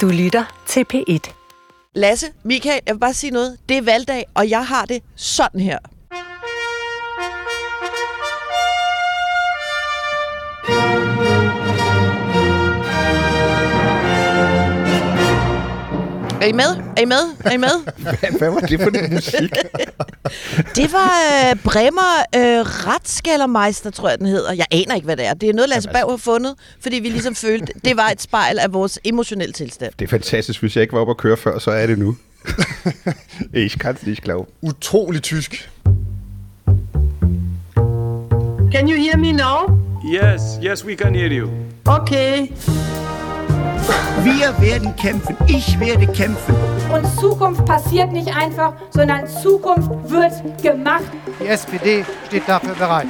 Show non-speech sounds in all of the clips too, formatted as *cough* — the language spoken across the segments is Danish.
Du lytter til P1. Lasse, Michael, jeg vil bare sige noget. Det er valgdag, og jeg har det sådan her. Er I med? Er I med? Er I med? *laughs* Hvad, hvad var det for en musik? *laughs* Det var øh, Bremer øh, Retskældermeister, tror jeg, den hedder. Jeg aner ikke, hvad det er. Det er noget, Lasse Bav har fundet, fordi vi ligesom følte, *laughs* det var et spejl af vores emotionelle tilstand. Det er fantastisk. Hvis jeg ikke var oppe at køre før, så er det nu. ich kann's nicht glauben. Utrolig tysk. Can you hear me now? Yes, yes, we can hear you. Okay. Wir werden kämpfen. Ich werde kämpfen. Und Zukunft passiert nicht einfach, sondern Zukunft wird gemacht. Die SPD steht dafür bereit.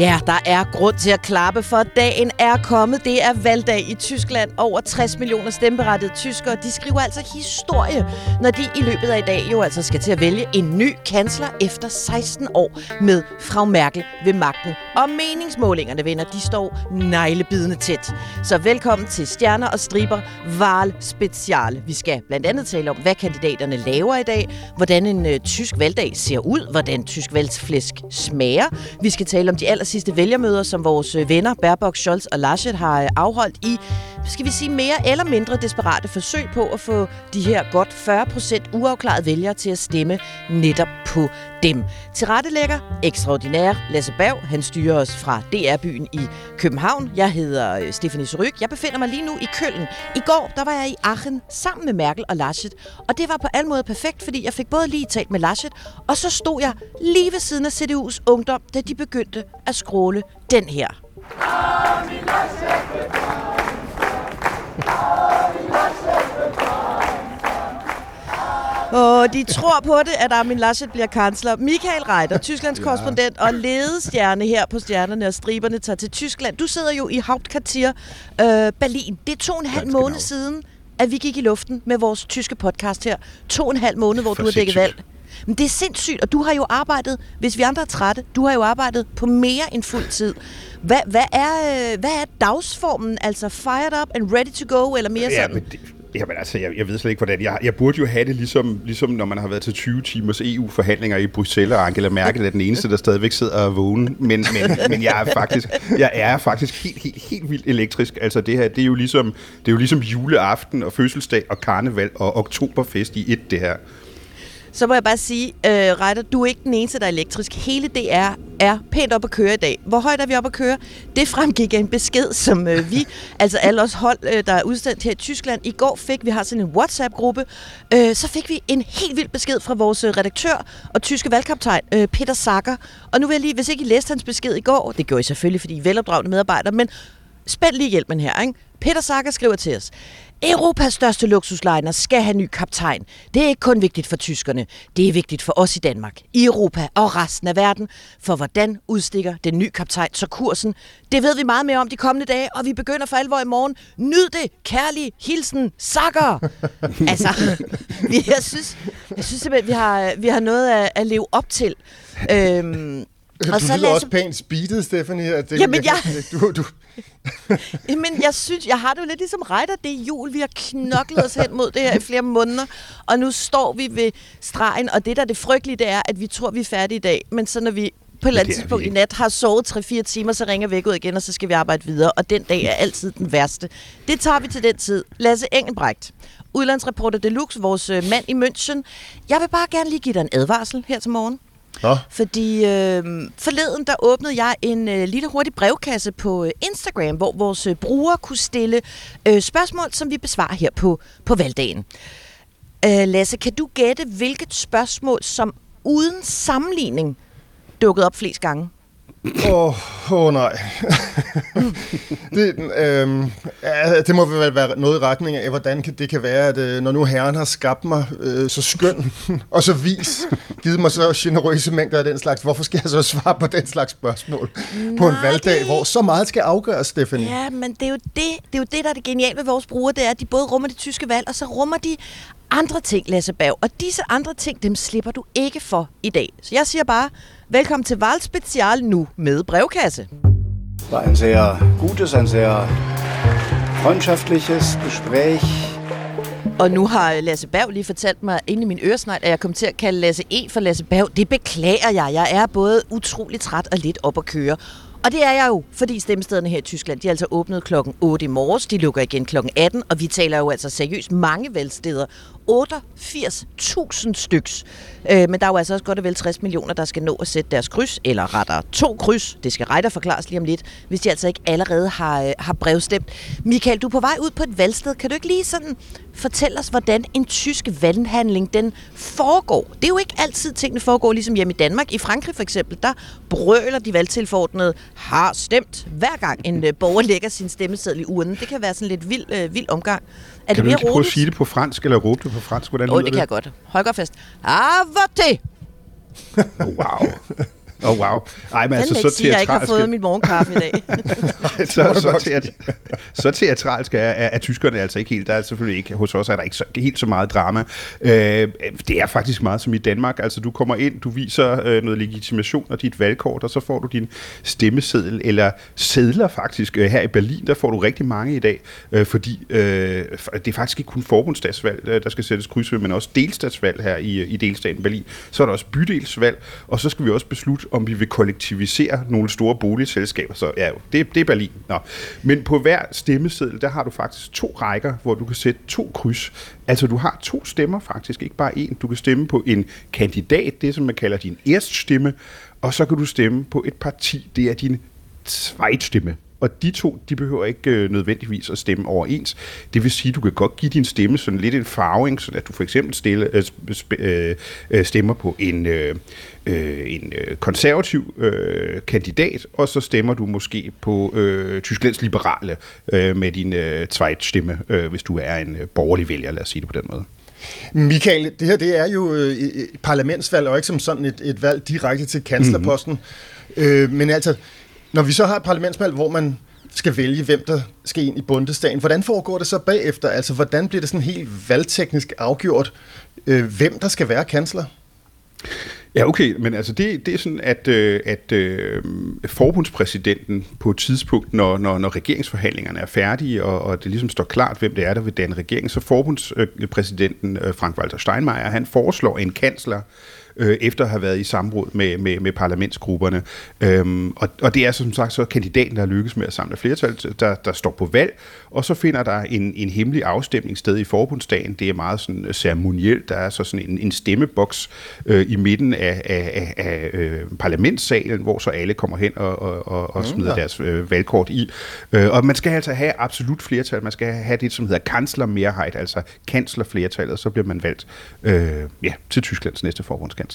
Ja, der er grund til at klappe, for dagen er kommet. Det er valgdag i Tyskland. Over 60 millioner stemmeberettigede tyskere, de skriver altså historie, når de i løbet af i dag jo altså skal til at vælge en ny kansler efter 16 år med Frau Merkel ved magten. Og meningsmålingerne, venner, de står neglebidende tæt. Så velkommen til Stjerner og Striber Val Special. Vi skal blandt andet tale om, hvad kandidaterne laver i dag, hvordan en ø, tysk valgdag ser ud, hvordan tysk valgsflæsk smager. Vi skal tale om de aller sidste vælgermøder, som vores øh, venner Baerbock, Scholz og Laschet har øh, afholdt i, skal vi sige, mere eller mindre desperate forsøg på at få de her godt 40 procent uafklarede vælgere til at stemme netop på dem. Til rettelægger, ekstraordinær Lasse Bav, han styrer os fra DR-byen i København. Jeg hedder øh, Stefanie Suryk. Jeg befinder mig lige nu i Køln. I går, der var jeg i Aachen sammen med Merkel og Laschet, og det var på alle måder perfekt, fordi jeg fik både lige talt med Laschet, og så stod jeg lige ved siden af CDU's ungdom, da de begyndte at skråle den her. Og de tror på det, at Armin Laschet bliver kansler. Michael Reiter, Tysklands ja. korrespondent og ledestjerne her på Stjernerne og Striberne, tager til Tyskland. Du sidder jo i Hauptquartier øh, Berlin. Det er to og en halv måned siden, at vi gik i luften med vores tyske podcast her. To og en halv måned, hvor For du har dækket valg. Men det er sindssygt, og du har jo arbejdet, hvis vi andre er trætte, du har jo arbejdet på mere end fuld tid. Hvad, hvad, er, øh, hvad er dagsformen? Altså fired up and ready to go, eller mere Ja, sådan? men det, jamen altså, jeg, jeg ved slet ikke, hvordan. Jeg, jeg burde jo have det ligesom, ligesom, når man har været til 20 timers EU-forhandlinger i Bruxelles, og Angela Merkel er den eneste, der stadigvæk sidder og vågen. Men, men, men jeg er faktisk, jeg er faktisk helt, helt, helt vildt elektrisk. Altså det her, det er jo ligesom, det er jo ligesom juleaften og fødselsdag og karneval og oktoberfest i et, det her. Så må jeg bare sige, øh, Reiter, du er ikke den eneste, der er elektrisk. Hele DR er pænt op at køre i dag. Hvor højt er vi op at køre? Det fremgik af en besked, som øh, vi, *laughs* altså alle os hold, øh, der er udsendt her i Tyskland, i går fik. Vi har sådan en WhatsApp-gruppe. Øh, så fik vi en helt vild besked fra vores øh, redaktør og tyske valgkaptajn, øh, Peter Sacker. Og nu vil jeg lige, hvis ikke I læste hans besked i går, det gjorde I selvfølgelig, fordi I er velopdragende medarbejdere, men spænd lige hjelmen her, ikke? Peter Sacker skriver til os. Europas største luksusliner skal have ny kaptajn. Det er ikke kun vigtigt for tyskerne. Det er vigtigt for os i Danmark, i Europa og resten af verden. For hvordan udstikker den nye kaptajn så kursen? Det ved vi meget mere om de kommende dage, og vi begynder for alvor i morgen. Nyd det! Kærlig hilsen, Sacker! *laughs* altså, jeg synes, jeg synes simpelthen, vi har, vi har noget at, at leve op til. Øhm, Du og så lyder også pænt speedet, Stephanie. At det, Jamen, jeg... Du, du, *laughs* Men jeg synes, jeg har det jo lidt ligesom Reiter. Det er jul. Vi har knoklet os hen mod det her i flere måneder. Og nu står vi ved stregen. Og det, der er det frygtelige, det er, at vi tror, vi er færdige i dag. Men så når vi på et eller andet tidspunkt i nat har sovet 3-4 timer, så ringer væk ud igen, og så skal vi arbejde videre. Og den dag er altid den værste. Det tager vi til den tid. Lasse Engelbrecht, udlandsreporter Deluxe, vores øh, mand i München. Jeg vil bare gerne lige give dig en advarsel her til morgen. Nå, Fordi øh, forleden der åbnede jeg en øh, lille hurtig brevkasse på øh, Instagram, hvor vores øh, brugere kunne stille øh, spørgsmål, som vi besvarer her på, på valgdagen. Øh, Lasse, kan du gætte, hvilket spørgsmål, som uden sammenligning dukkede op flest gange? Åh, oh, oh, nej. *laughs* det, øhm, ja, det må vel være noget i retning af, hvordan det kan være, at øh, når nu Herren har skabt mig øh, så skøn *laughs* og så vis, givet mig så generøse mængder af den slags, hvorfor skal jeg så svare på den slags spørgsmål på en Nej, valgdag, det- hvor så meget skal afgøres, Stephanie? Ja, men det er, jo det, det er jo det, der er det geniale ved vores brugere, det er, at de både rummer det tyske valg, og så rummer de andre ting, Lasse Berg. Og disse andre ting, dem slipper du ikke for i dag. Så jeg siger bare, velkommen til Valgspecial nu med brevkasse. war ein sehr gutes, ein sehr freundschaftliches Gespräch. Og nu har Lasse Bav lige fortalt mig inde i min øresnegl, at jeg kom til at kalde Lasse E for Lasse Bav. Det beklager jeg. Jeg er både utrolig træt og lidt op at køre. Og det er jeg jo, fordi stemmestederne her i Tyskland, de er altså åbnet klokken 8 i morges, de lukker igen klokken 18, og vi taler jo altså seriøst mange valgsteder. 88.000 styks. Øh, men der er jo altså også godt og vel 60 millioner, der skal nå at sætte deres kryds, eller retter to kryds, det skal Reiter forklares lige om lidt, hvis de altså ikke allerede har, øh, har brevstemt. Michael, du er på vej ud på et valgsted. Kan du ikke lige sådan fortælle os, hvordan en tysk valghandling den foregår? Det er jo ikke altid tingene foregår ligesom hjemme i Danmark. I Frankrig for eksempel, der brøler de valgtilforordnede har stemt, hver gang en øh, borger lægger sin stemmeseddel i urnen. Det kan være sådan lidt vild, øh, vild omgang. Er Kan det du mere ikke prøve at roligt? sige det på fransk, eller råbe det på fransk? Hvordan Åh, lyder det kan jeg godt. Ah, voté! Oh, wow. Oh, wow. Ej, men altså, så sige, at jeg ikke har teatralsk, fået min morgenkaffe i dag. *laughs* *laughs* så, så, teat, så teatralsk er, er, er tyskerne altså ikke helt. Der er selvfølgelig ikke, hos os er der ikke så, helt så meget drama. Øh, det er faktisk meget som i Danmark. Altså, du kommer ind, du viser øh, noget legitimation og dit valgkort, og så får du din stemmeseddel, eller sedler faktisk. Øh, her i Berlin, der får du rigtig mange i dag, øh, fordi øh, det er faktisk ikke kun forbundsdagsvalg, øh, der skal sættes kryds ved, men også delstatsvalg her i, i delstaten Berlin. Så er der også bydelsvalg, og så skal vi også beslutte, om vi vil kollektivisere nogle store boligselskaber. Så ja, det, det er Berlin. Nå. Men på hver stemmeseddel, der har du faktisk to rækker, hvor du kan sætte to kryds. Altså du har to stemmer faktisk, ikke bare en. Du kan stemme på en kandidat, det som man kalder din erststemme, og så kan du stemme på et parti, det er din zweitstemme. Og de to, de behøver ikke øh, nødvendigvis at stemme overens. Det vil sige, at du kan godt give din stemme sådan lidt en farving, så at du for eksempel stille, øh, sp- øh, øh, stemmer på en, øh, øh, en øh, konservativ øh, kandidat, og så stemmer du måske på øh, Tysklands liberale øh, med din øh, zweitstemme, øh, hvis du er en øh, borgerlig vælger, lad os sige det på den måde. Michael, det her det er jo øh, et parlamentsvalg, og ikke som sådan et, et valg direkte til kanslerposten. Mm-hmm. Øh, men altså, når vi så har et parlamentsvalg, hvor man skal vælge, hvem der skal ind i bundestagen, hvordan foregår det så bagefter? Altså, hvordan bliver det sådan helt valgteknisk afgjort, øh, hvem der skal være kansler? Ja, okay, men altså det, det er sådan, at, øh, at øh, forbundspræsidenten på et tidspunkt, når, når, når regeringsforhandlingerne er færdige, og, og det ligesom står klart, hvem det er, der vil danne regering, så forbundspræsidenten øh, Frank-Walter Steinmeier, han foreslår en kansler, øh, efter at have været i samråd med, med, med parlamentsgrupperne. Øhm, og, og det er som sagt så kandidaten, der lykkes med at samle flertal, der, der står på valg, og så finder der en, en hemmelig afstemning sted i forbundsdagen. Det er meget sådan ceremonielt. Der er så sådan en, en stemmeboks øh, i midten af, af, af, af øh, parlamentssalen, hvor så alle kommer hen og, og, og, og smider ja. deres øh, valgkort i. Øh, og man skal altså have absolut flertal. Man skal have det, som hedder kanslermerheit, altså kanslerflertallet, så bliver man valgt øh, ja, til Tysklands næste forbundskansler.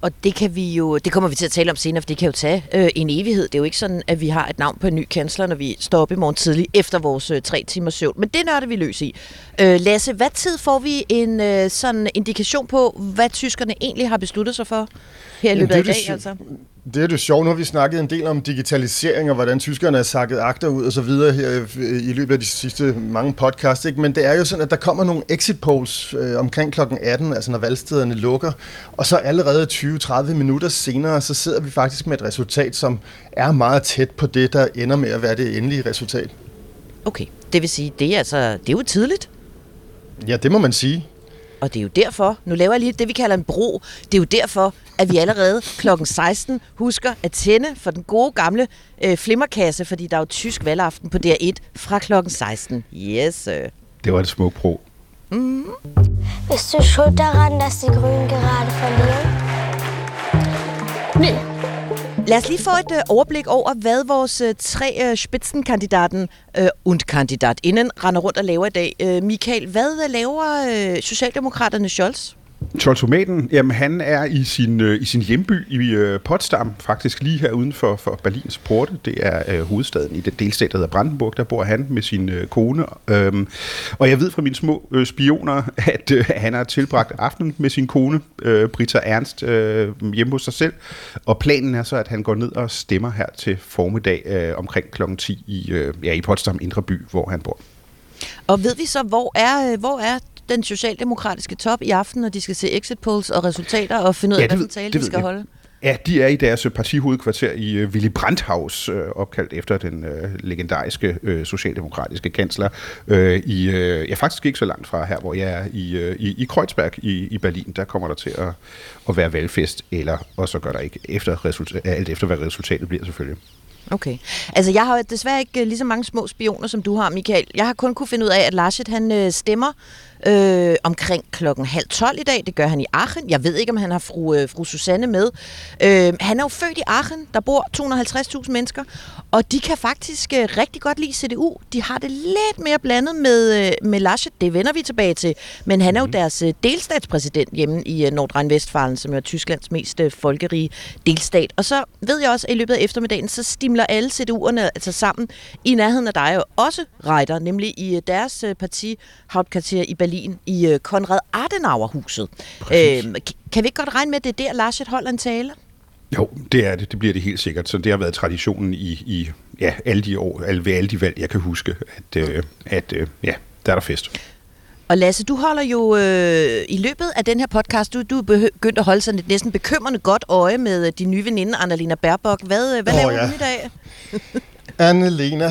Og det kan vi jo, det kommer vi til at tale om senere, for det kan jo tage øh, en evighed. Det er jo ikke sådan, at vi har et navn på en ny kansler, når vi står op i morgen tidlig efter vores øh, tre timers søvn. Men det nørder vi løs i. Øh, Lasse, hvad tid får vi en øh, sådan indikation på, hvad tyskerne egentlig har besluttet sig for her i løbet af i dag? Altså? Det er det sjovt. Nu har vi snakket en del om digitalisering og hvordan tyskerne er sakket agter ud og så videre her øh, i løbet af de sidste mange podcasts. Ikke? Men det er jo sådan, at der kommer nogle exit polls øh, omkring klokken 18, altså når valgstederne lukker. Og så allerede 20-30 minutter senere, så sidder vi faktisk med et resultat, som er meget tæt på det, der ender med at være det endelige resultat. Okay, det vil sige, det er, altså, det er jo tidligt. Ja, det må man sige. Og det er jo derfor, nu laver jeg lige det, vi kalder en bro. Det er jo derfor, at vi allerede klokken 16 husker at tænde for den gode gamle øh, flimmerkasse, fordi der er jo tysk valgaften på DR1 fra klokken 16. Yes. Det var et smukt pro. Bist du schuld daran, dass die Grünen gerade verlieren? Lad os lige få et øh, overblik over, hvad vores øh, tre øh, spidsenkandidaten øh, und kandidatinden render rundt og laver i dag. Øh, Michael, hvad øh, laver øh, Socialdemokraterne Scholz? Scholzomaten, jamen han er i sin, øh, i sin hjemby i øh, Potsdam, faktisk lige her uden for, for Berlins porte. Det er øh, hovedstaden i den delstat, der hedder Brandenburg. Der bor han med sin øh, kone. Øhm, og jeg ved fra mine små øh, spioner, *laughs* at øh, han har tilbragt aftenen med sin kone, øh, Britta Ernst, øh, hjemme hos sig selv. Og planen er så, at han går ned og stemmer her til formiddag øh, omkring kl. 10 i, øh, ja, i Potsdam Indre By, hvor han bor. Og ved vi så, hvor er, øh, hvor er den socialdemokratiske top i aften, når de skal se exit polls og resultater og finde ud af, Ja, hvilken tale det de skal jeg. holde? Ja, de er i deres partihovedkvarter i uh, Willy Brandt-haus, uh, opkaldt efter den uh, legendariske socialdemokratiske kansler, i, ja, faktisk ikke så langt fra her, hvor jeg er i, i, i Kreuzberg i, i Berlin. Der kommer der til at, at være valgfest, eller og så gør der ikke, efter resultat, alt efter hvad resultatet bliver selvfølgelig. Okay. Altså, jeg har desværre ikke lige så mange små spioner, som du har, Michael. Jeg har kun kunne finde ud af, at Laschet, han stemmer øh, omkring klokken halv 12 i dag. Det gør han i Aachen. Jeg ved ikke, om han har fru, øh, fru Susanne med. Øh, han er jo født i Aachen. Der bor 250.000 mennesker. Og de kan faktisk øh, rigtig godt lide CDU. De har det lidt mere blandet med, øh, med Laschet. Det vender vi tilbage til. Men han er jo deres øh, delstatspræsident hjemme i øh, Nordrhein-Westfalen, som er Tysklands mest øh, folkerige delstat. Og så ved jeg også, at i løbet af eftermiddagen, så stimler alle CDU'erne altså sammen i nærheden af dig og også Reiter, nemlig i øh, deres øh, parti Hauptkvarter i Berlin i øh, Konrad Adenauer-huset. Øh, kan vi ikke godt regne med, at det er der, Laschet holder en tale? Jo, det er det. Det bliver det helt sikkert. Så det har været traditionen i, i ja, alle de år, alle, ved alle de valg, jeg kan huske, at, øh, at øh, ja, der er der fest. Og Lasse, du holder jo øh, i løbet af den her podcast, du, du er begyndt at holde sådan et næsten bekymrende godt øje med din nye veninde, Annalena Baerbock. Hvad, hvad Åh, laver ja. hun i dag? *laughs* Anne-Lena,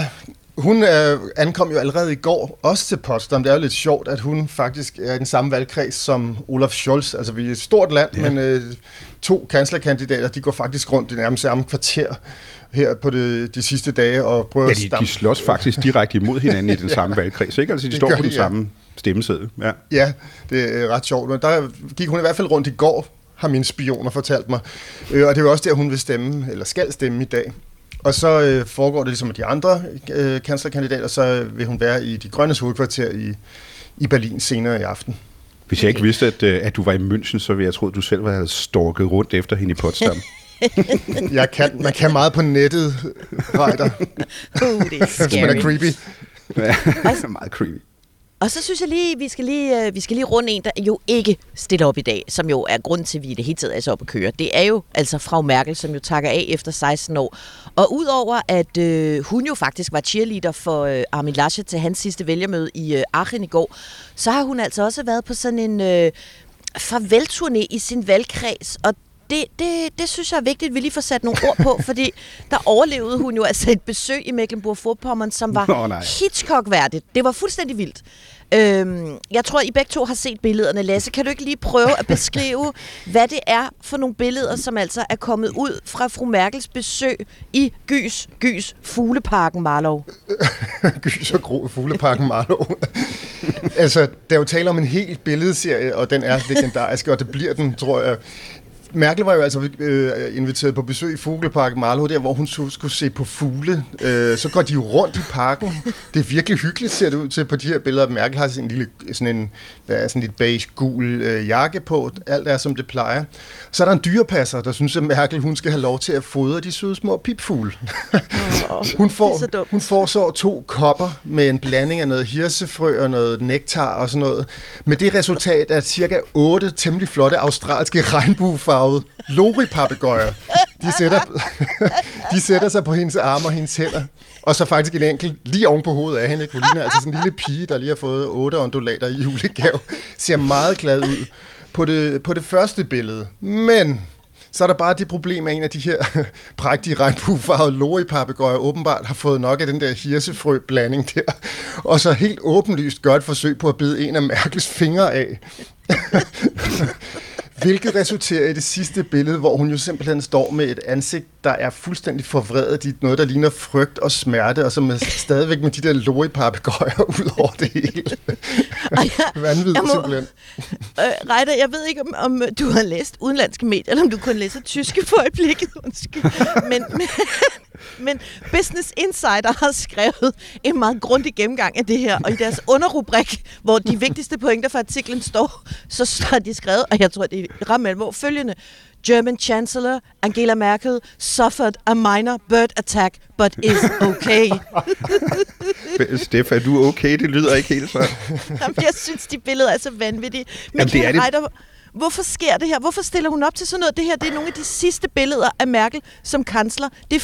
hun øh, ankom jo allerede i går også til Potsdam. Det er jo lidt sjovt, at hun faktisk er i den samme valgkreds som Olaf Scholz. Altså, vi er et stort land, ja. men øh, to kanslerkandidater, de går faktisk rundt i nærmest samme kvarter her på det, de sidste dage og prøver Ja, at de, stamme. de slås faktisk direkte imod hinanden i den *laughs* samme valgkreds, ikke? Altså, de Det står på den de, ja. samme stemmeseddel. Ja. Ja, det er ret sjovt. Men der gik hun i hvert fald rundt i går, har mine spioner fortalt mig. Øh, og det er jo også der, hun vil stemme, eller skal stemme i dag. Og så øh, foregår det ligesom med de andre øh, kanslerkandidater, så vil hun være i de grønnes hovedkvarter i, i Berlin senere i aften. Hvis jeg ikke vidste, at, øh, at du var i München, så ville jeg tro, at du selv havde stalket rundt efter hende i Potsdam. *laughs* Jeg kan, man kan meget på nettet, Reiter, *laughs* Uh, det er hvis man er scary. creepy. ja, *laughs* meget creepy. Og så synes jeg lige, vi skal lige, øh, vi skal lige runde en, der jo ikke stiller op i dag, som jo er grund til, at vi i det hele taget er så op at køre. Det er jo altså Frau Merkel, som jo takker af efter 16 år. Og udover at øh, hun jo faktisk var cheerleader for øh, Armin Laschet til hans sidste vælgermøde i øh, Aachen i går, så har hun altså også været på sådan en øh, farvelturné i sin valgkreds, og det, det, det synes jeg er vigtigt, at vi lige får sat nogle ord på, *laughs* fordi der overlevede hun jo altså et besøg i Mecklenburg-Vorpommern, som var Nå, nej. Hitchcock-værdigt. Det var fuldstændig vildt. Øhm, jeg tror, I begge to har set billederne. Lasse, kan du ikke lige prøve at beskrive, *laughs* hvad det er for nogle billeder, som altså er kommet ud fra fru Merkels besøg i Gys, Gys, Fugleparken, Marlow? *laughs* Gys og Gro Fugleparken Marlow. altså, der er jo tale om en hel billedserie, og den er legendarisk, og det bliver den, tror jeg. Merkel var jo altså øh, inviteret på besøg i Fugleparken Marlow, der hvor hun skulle se på fugle. Øh, så går de jo rundt i parken. Det er virkelig hyggeligt, ser det ud til på de her billeder. Merkel har sådan en lille, sådan en, hvad er, sådan lidt beige-gul øh, jakke på. Alt er, som det plejer. Så er der en dyrepasser, der synes, at Merkel hun skal have lov til at fodre de søde små pipfugle. hun, får, er så hun får så to kopper med en blanding af noget hirsefrø og noget nektar og sådan noget. Med det resultat, at cirka otte temmelig flotte australske farvede loripapegøjer, de sætter, *laughs* de sætter sig på hendes arme og hendes hænder. Og så faktisk en enkelt lige oven på hovedet af hende. Ikke? Hun ligner altså sådan en lille pige, der lige har fået otte ondulater i julegave. Ser meget glad ud på det, på det første billede. Men så er der bare det problem, at en af de her *laughs* prægtige regnbuefarvede loripapegøjer åbenbart har fået nok af den der hirsefrø-blanding der, og så helt åbenlyst gør et forsøg på at bide en af Merkels fingre af. *laughs* Hvilket resulterer i det sidste billede, hvor hun jo simpelthen står med et ansigt, der er fuldstændig forvredet i noget, der ligner frygt og smerte, og som er stadigvæk med de der loripapegøjer *laughs* ud over det hele. Vanvittigt jeg må- simpelthen. Øh, Reiter, jeg ved ikke, om, om du har læst udenlandske medier, eller om du kun læser tyske for øjeblikket. *laughs* Undskyld. Men, men, men Business Insider har skrevet en meget grundig gennemgang af det her, og i deres underrubrik, hvor de vigtigste pointer for artiklen står, så står de skrevet, og jeg tror, det er ret alvor, følgende. German Chancellor Angela Merkel suffered a minor bird attack, but is okay. *laughs* Stefan, er du okay? Det lyder ikke helt sådan. *laughs* Jamen, jeg synes, de billeder er så vanvittige. Men Jamen, det er det. Reiter, hvorfor sker det her? Hvorfor stiller hun op til sådan noget? Det her det er nogle af de sidste billeder af Merkel som kansler. Det er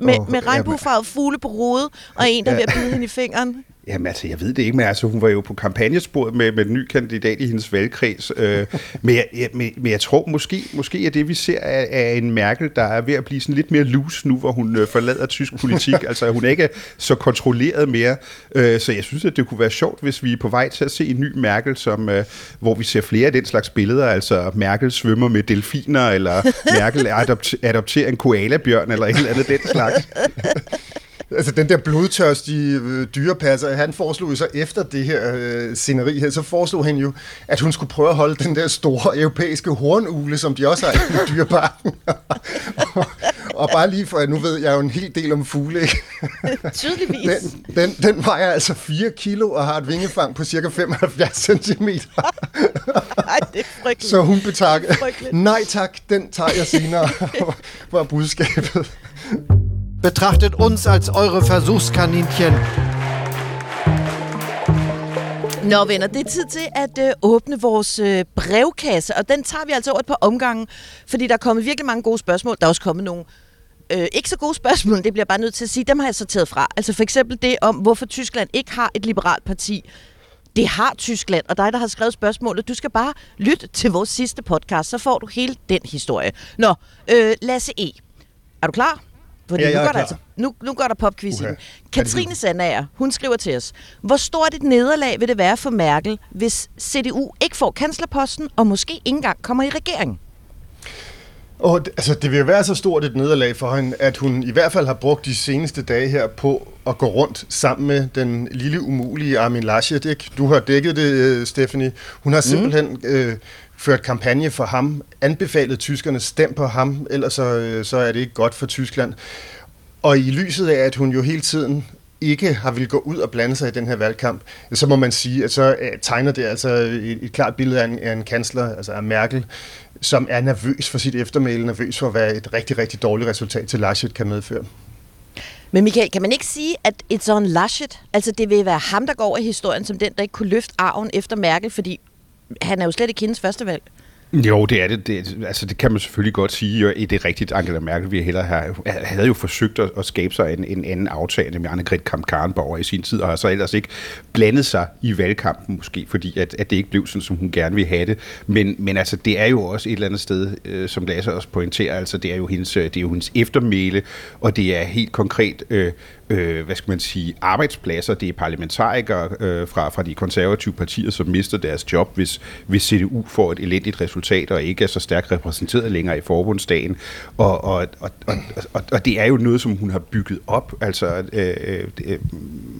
med, Åh, oh, med ja, regnbuefarvet fugle på hovedet, og en, der er ved at bide hende i fingeren. Jamen altså, jeg ved det ikke, men altså, hun var jo på kampagnesporet med, med en ny kandidat i hendes valgkreds. Øh, *laughs* men, jeg, jeg, men, men jeg tror måske, måske er det, vi ser, er, er en Merkel, der er ved at blive sådan lidt mere loose nu, hvor hun øh, forlader tysk politik. *laughs* altså, hun er ikke så kontrolleret mere. Øh, så jeg synes, at det kunne være sjovt, hvis vi er på vej til at se en ny Merkel, som, øh, hvor vi ser flere af den slags billeder. Altså, Merkel svømmer med delfiner, eller *laughs* Merkel adopter, adopterer en koalabjørn, eller et eller andet den slags. Altså den der blodtørstige øh, dyrepasser, han foreslog jo så efter det her øh, sceneri her, så foreslog han jo, at hun skulle prøve at holde den der store europæiske hornugle, som de også har i dyreparken. *laughs* og, og bare lige for, at nu ved jeg jo en hel del om fugle, ikke? *laughs* Tydeligvis. Den, den, den vejer altså 4 kilo og har et vingefang på cirka 75 cm. *laughs* Ej, det er frygteligt. Så hun betakker, nej tak, den tager jeg senere, var budskabet. Betrachtet uns als eure Versuchskaninchen. Nå venner, det er tid til at øh, åbne vores øh, brevkasse, og den tager vi altså over et par omgange, fordi der er kommet virkelig mange gode spørgsmål. Der er også kommet nogle øh, ikke så gode spørgsmål, det bliver jeg bare nødt til at sige, dem har jeg sorteret fra. Altså for eksempel det om, hvorfor Tyskland ikke har et liberalt parti. Det har Tyskland, og dig, der har skrevet spørgsmålet, du skal bare lytte til vores sidste podcast, så får du hele den historie. Nå, øh, Lasse E. Er du klar? Fordi Ja, nu, går der altså, nu, nu går der popquiz i Uha. den. Katrine Sandager, hun skriver til os, hvor stort et nederlag vil det være for Merkel, hvis CDU ikke får kanslerposten, og måske ikke engang kommer i regeringen? Og altså, det vil jo være så stort et nederlag for hende, at hun i hvert fald har brugt de seneste dage her på at gå rundt sammen med den lille umulige Armin Laschet. Ikke? Du har dækket det, øh, Stephanie. Hun har simpelthen øh, ført kampagne for ham, anbefalet tyskerne, stem på ham, ellers så, øh, så er det ikke godt for Tyskland. Og i lyset af, at hun jo hele tiden ikke har vil gå ud og blande sig i den her valgkamp, så må man sige, at så øh, tegner det altså et, et klart billede af en, af en kansler, altså af Merkel, som er nervøs for sit eftermæle, nervøs for, hvad et rigtig, rigtig dårligt resultat til Laschet kan medføre. Men Michael, kan man ikke sige, at it's on Laschet? Altså det vil være ham, der går over i historien som den, der ikke kunne løfte arven efter Merkel, fordi han er jo slet ikke hendes første valg. Jo, det er det. det. Altså, det kan man selvfølgelig godt sige. Jo, Det er rigtigt, Angela Merkel vi heller have, havde jo forsøgt at, at skabe sig en, en anden aftale med Annegret Kramp-Karrenbauer i sin tid, og har så ellers ikke blandet sig i valgkampen måske, fordi at, at det ikke blev sådan, som hun gerne ville have det. Men, men altså, det er jo også et eller andet sted, øh, som Lasse også pointerer, altså det er jo hendes, øh, det er jo hendes eftermæle, og det er helt konkret... Øh, øh, hvad skal man sige, arbejdspladser. Det er parlamentarikere øh, fra, fra de konservative partier, som mister deres job, hvis, hvis CDU får et elendigt resultat og ikke er så stærkt repræsenteret længere i forbundsdagen. Og, og, og, og, og, og det er jo noget, som hun har bygget op, altså øh, øh,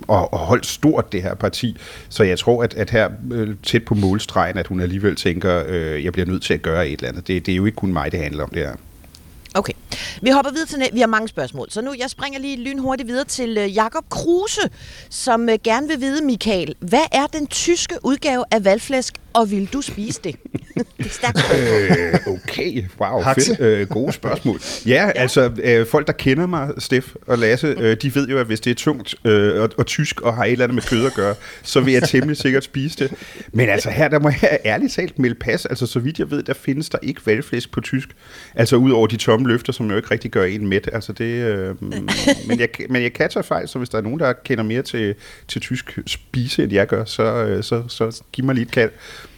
og, og holdt stort, det her parti. Så jeg tror, at, at her øh, tæt på målstregen, at hun alligevel tænker, øh, jeg bliver nødt til at gøre et eller andet. Det, det er jo ikke kun mig, det handler om det her. Okay. Vi hopper videre til Vi har mange spørgsmål, så nu jeg springer lige lynhurtigt videre til øh, Jakob Kruse, som øh, gerne vil vide, Michael, hvad er den tyske udgave af valgflæsk, og vil du spise det? det er stærkt. *laughs* Øh, okay, wow, Hakse. fedt. Øh, gode spørgsmål. Ja, ja. altså øh, folk, der kender mig, Steff og Lasse, øh, de ved jo, at hvis det er tungt øh, og, og tysk og har et eller andet med kød at gøre, så vil jeg temmelig sikkert spise det. Men altså her, der må jeg ærligt talt melde pas. Altså så vidt jeg ved, der findes der ikke valgflæsk på tysk. Altså ud over de tomme løfter, som jo ikke rigtig gør en mæt. Altså det, øh, *laughs* men, jeg, men jeg kan tage fejl, så hvis der er nogen, der kender mere til, til tysk spise, end jeg gør, så, øh, så, så giv mig lige et kald.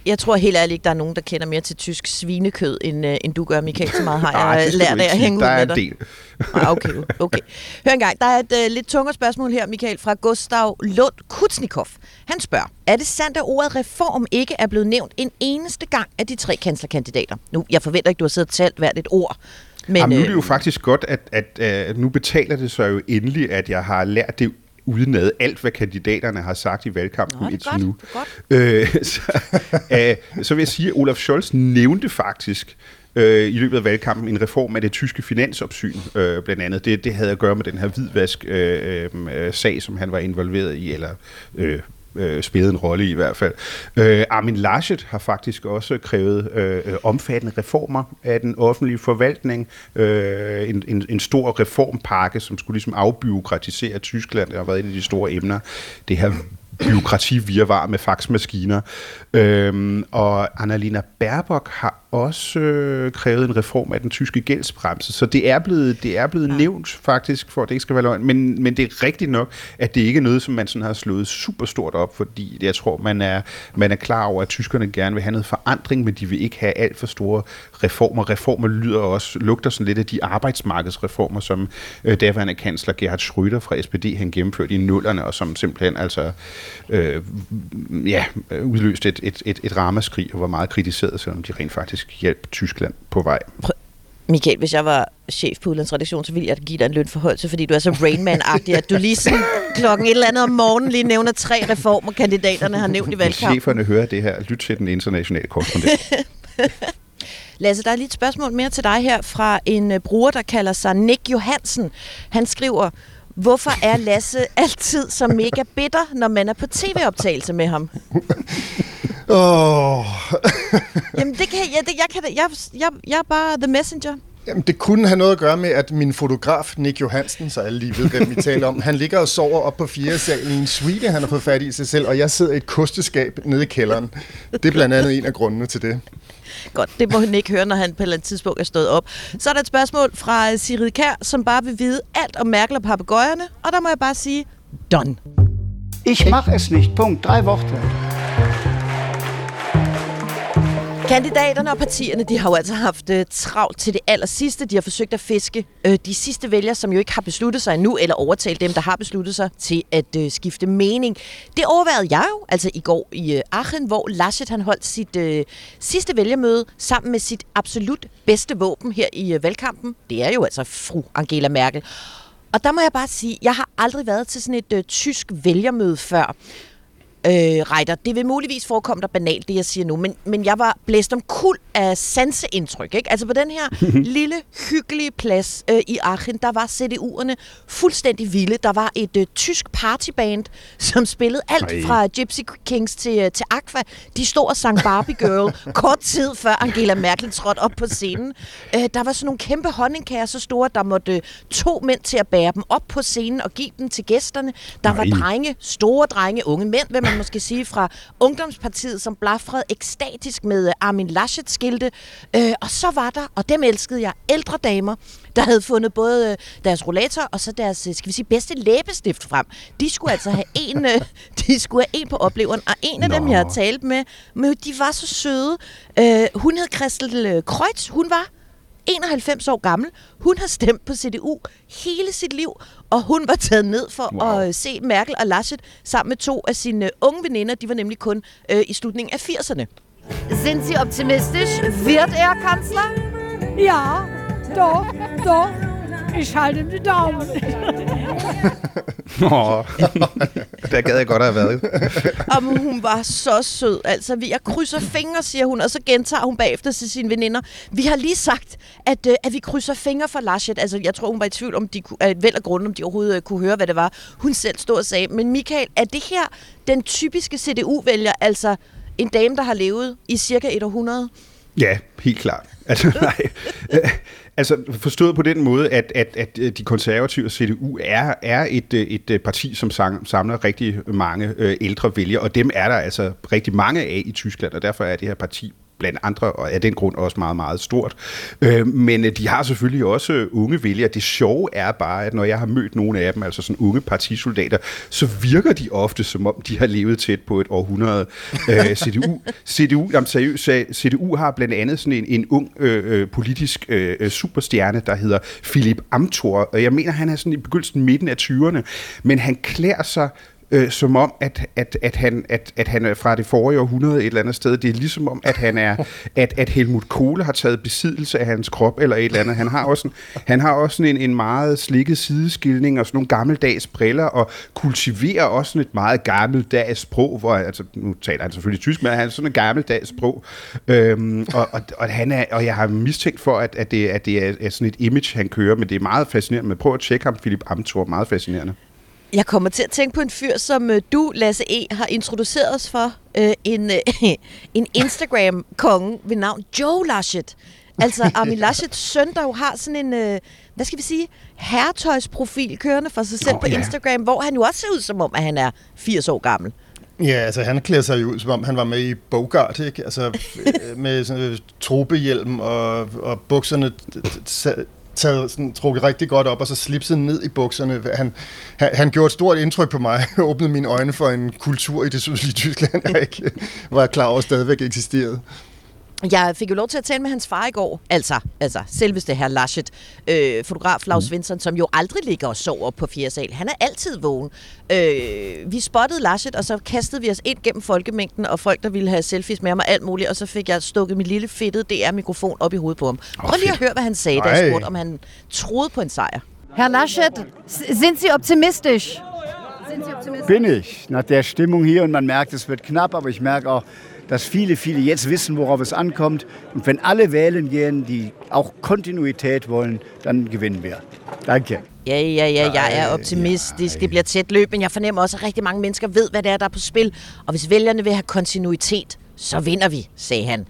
Jeg tror helt ærligt ikke, der er nogen, der kender mere til tysk svinekød, end, øh, end du gør, Michael. Så meget har *laughs* Ej, jeg øh, lært af at hænge ud Der er med en dig. del. *laughs* Ah, okay, okay. Hør engang, der er et øh, lidt tungere spørgsmål her, Michael, fra Gustav Lund Kutsnikov. Han spørger, er det sandt, at ordet reform ikke er blevet nævnt en eneste gang af de tre kanslerkandidater? Nu, jeg forventer ikke, du har siddet og talt hvert et ord. Men, Men, Jamen, nu er det jo øh, faktisk godt, at, at, at nu betaler det sig jo endelig, at jeg har lært det udenad alt, hvad kandidaterne har sagt i valgkampen Nå, indtil godt, nu. Øh, *laughs* så, øh, så vil jeg sige, at Olaf Scholz nævnte faktisk øh, i løbet af valgkampen en reform af det tyske finansopsyn, øh, blandt andet. Det, det havde at gøre med den her hvidvask-sag, øh, øh, sag, som han var involveret i, eller øh, øh, spillede en rolle i hvert fald. Øh, Armin Laschet har faktisk også krævet øh, øh, omfattende reformer af den offentlige forvaltning. Øh, en, en, en stor reformpakke, som skulle ligesom afbyråkratisere Tyskland. Det har været et af de store emner. Det her byråkrati virvar med faxmaskiner. Øhm, og Annalena Baerbock har også øh, krævet en reform af den tyske gældsbremse, så det er blevet, det er blevet ja. nævnt faktisk, for at det ikke skal være løgn, men, men det er rigtigt nok, at det ikke er noget, som man sådan har slået super stort op, fordi jeg tror, man er, man er klar over, at tyskerne gerne vil have noget forandring, men de vil ikke have alt for store reformer. Reformer lyder også, lugter sådan lidt af de arbejdsmarkedsreformer, som øh, daværende kansler Gerhard Schröder fra SPD, han gennemførte i nullerne, og som simpelthen altså øh, ja, udløste et, et, et, et ramaskrig og var meget kritiseret, selvom de rent faktisk hjalp Tyskland på vej. Michael, hvis jeg var chef på udlandsredaktion, så ville jeg give dig en lønforholdelse, fordi du er så Rainman-agtig, at du lige sådan klokken et eller andet om morgenen lige nævner tre reformer, kandidaterne har nævnt i valgkampen. Cheferne hører det her. Lyt til den internationale korrespondent. *laughs* Lasse, der er lige et spørgsmål mere til dig her fra en bruger, der kalder sig Nick Johansen. Han skriver, hvorfor er Lasse altid så mega bitter, når man er på tv-optagelse med ham? *laughs* Åh. Oh. Jamen, det kan jeg, det, jeg, kan, jeg, jeg, jeg er bare the messenger. Jamen, det kunne have noget at gøre med, at min fotograf, Nick Johansen, så alle lige ved, hvem vi taler om, han ligger og sover op på fjerde sal i en suite, han har fået fat i sig selv, og jeg sidder i et kosteskab nede i kælderen. Det er blandt andet en af grundene til det. Godt, det må han ikke høre, når han på et eller andet tidspunkt er stået op. Så er der et spørgsmål fra Sigrid Kær, som bare vil vide alt om Merkel og papegøjerne, og der må jeg bare sige, done. Ich mach es nicht. Punkt. Drei Worte. Kandidaterne og partierne, de har jo altså haft uh, travlt til det aller sidste. De har forsøgt at fiske uh, de sidste vælgere, som jo ikke har besluttet sig endnu, eller overtalt dem, der har besluttet sig til at uh, skifte mening. Det overvejede jeg jo, altså i går i uh, Aachen, hvor Laschet han holdt sit uh, sidste vælgermøde sammen med sit absolut bedste våben her i uh, valgkampen. Det er jo altså fru Angela Merkel. Og der må jeg bare sige, jeg har aldrig været til sådan et uh, tysk vælgermøde før øh, Reiter. Det vil muligvis forekomme dig banalt, det jeg siger nu, men, men jeg var blæst om kul af sanseindtryk. Ikke? Altså på den her *laughs* lille, hyggelige plads øh, i Aachen, der var CDU'erne fuldstændig vilde. Der var et øh, tysk partyband, som spillede alt Ej. fra Gypsy Kings til, øh, til Aqua. De stod og sang Barbie Girl *laughs* kort tid før Angela Merkel trådte op på scenen. Øh, der var sådan nogle kæmpe honningkager, så store, der måtte øh, to mænd til at bære dem op på scenen og give dem til gæsterne. Der Ej. var drenge, store drenge, unge mænd, hvem man måske sige, fra Ungdomspartiet, som blafrede ekstatisk med øh, Armin Laschet-skilte. Øh, og så var der, og dem elskede jeg, ældre damer, der havde fundet både øh, deres rollator og så deres, skal vi sige, bedste læbestift frem. De skulle altså have en, *laughs* de skulle have en på opleveren, og en af Nå. dem, jeg har talt med, med, de var så søde. hun hed Christel Kreutz, hun var 91 år gammel. Hun har stemt på CDU hele sit liv, og hun var taget ned for wow. at se Merkel og Laschet sammen med to af sine unge veninder. De var nemlig kun øh, i slutningen af 80'erne. Sind Sie optimistisch? Wird er Kanzler? Ja, doch, doch. Ich halte ihm die Daumen. Nå, der gad jeg godt have været. Og hun var så sød. Altså, jeg krydser fingre, siger hun, og så gentager hun bagefter til sine veninder. Vi har lige sagt, at, øh, at vi krydser fingre for Laschet. Altså, jeg tror, hun var i tvivl om, de, at vel af grunden, om de overhovedet øh, kunne høre, hvad det var, hun selv stod og sagde. Men Michael, er det her den typiske CDU-vælger, altså en dame, der har levet i cirka et århundrede? Ja, helt klart. Altså, *laughs* nej. Øh, altså forstået på den måde, at, at, at øh, de konservative og CDU er, er et, øh, et parti, som samler rigtig mange ældre vælgere, og dem er der altså rigtig mange af i Tyskland, og derfor er det her parti blandt andre, og af den grund også meget, meget stort. Øh, men øh, de har selvfølgelig også unge vælgere. Det sjove er bare, at når jeg har mødt nogle af dem, altså sådan unge partisoldater, så virker de ofte, som om de har levet tæt på et århundrede. Øh, *laughs* CDU, CDU, jamen, seriøst, CDU har blandt andet sådan en, en ung øh, øh politisk øh, superstjerne, der hedder Philip Amthor, og jeg mener, han er sådan i begyndelsen midten af 20'erne, men han klæder sig øh, som om, at, at, at, han, at, at han er fra det forrige århundrede et eller andet sted. Det er ligesom om, at han er, *laughs* at, at Helmut Kohle har taget besiddelse af hans krop eller et eller andet. Han har også, han har også en, en meget slikket sideskilning og sådan nogle gammeldags briller og kultiverer også et meget gammeldags sprog, hvor, altså nu taler han selvfølgelig tysk, men han er sådan et gammeldags sprog. Øhm, og, og, og, han er, og jeg har mistænkt for, at, at, det, at det er, er sådan et image, han kører, men det er meget fascinerende. Men prøv at tjekke ham, Philip Amthor, meget fascinerende. Jeg kommer til at tænke på en fyr, som øh, du, Lasse E., har introduceret os for. Øh, en, øh, *laughs* en Instagram-konge ved navn Joe Laschet. Altså Armin Laschets søn, der jo har sådan en, øh, hvad skal vi sige, herretøjsprofil kørende for sig selv oh, på ja. Instagram, hvor han jo også ser ud som om, at han er 80 år gammel. Ja, altså han klæder sig jo ud, som om han var med i Bogart, ikke? Altså *laughs* med sådan øh, trobehjelm og, og bukserne taget sådan, trukket rigtig godt op, og så slipset ned i bukserne. Han, han, han gjorde et stort indtryk på mig, og *laughs* åbnede mine øjne for en kultur i det sydlige Tyskland, jeg ikke var klar over stadigvæk eksisterede. Jeg fik jo lov til at tale med hans far i går, altså, altså selveste herr Laschet, øh, fotograf Lars mm. Svensson, som jo aldrig ligger og sover på fjerde sal. Han er altid vågen. Øh, vi spottede Laschet, og så kastede vi os ind gennem folkemængden, og folk, der ville have selfies med ham og alt muligt, og så fik jeg stukket mit lille fedtede DR-mikrofon op i hovedet på ham. Oh, Prøv lige at høre, hvad han sagde, da jeg spurgte, om han troede på en sejr. Herr Laschet, sind Sie optimistisch? Bin ich. Nach der Stimmung hier und man merkt, es wird knapp, aber ich merke auch, dass viele, viele jetzt wissen, worauf es ankommt. Und wenn alle wählen gehen, die auch Kontinuität wollen, dann gewinnen wir. Danke. Ja, ja, ja, jeg er optimistisk. Det bliver tæt løb, men jeg fornemmer også, at rigtig mange mennesker ved, hvad det er, der er på spil. Og hvis vælgerne vil have kontinuitet, så vinder vi, sagde han.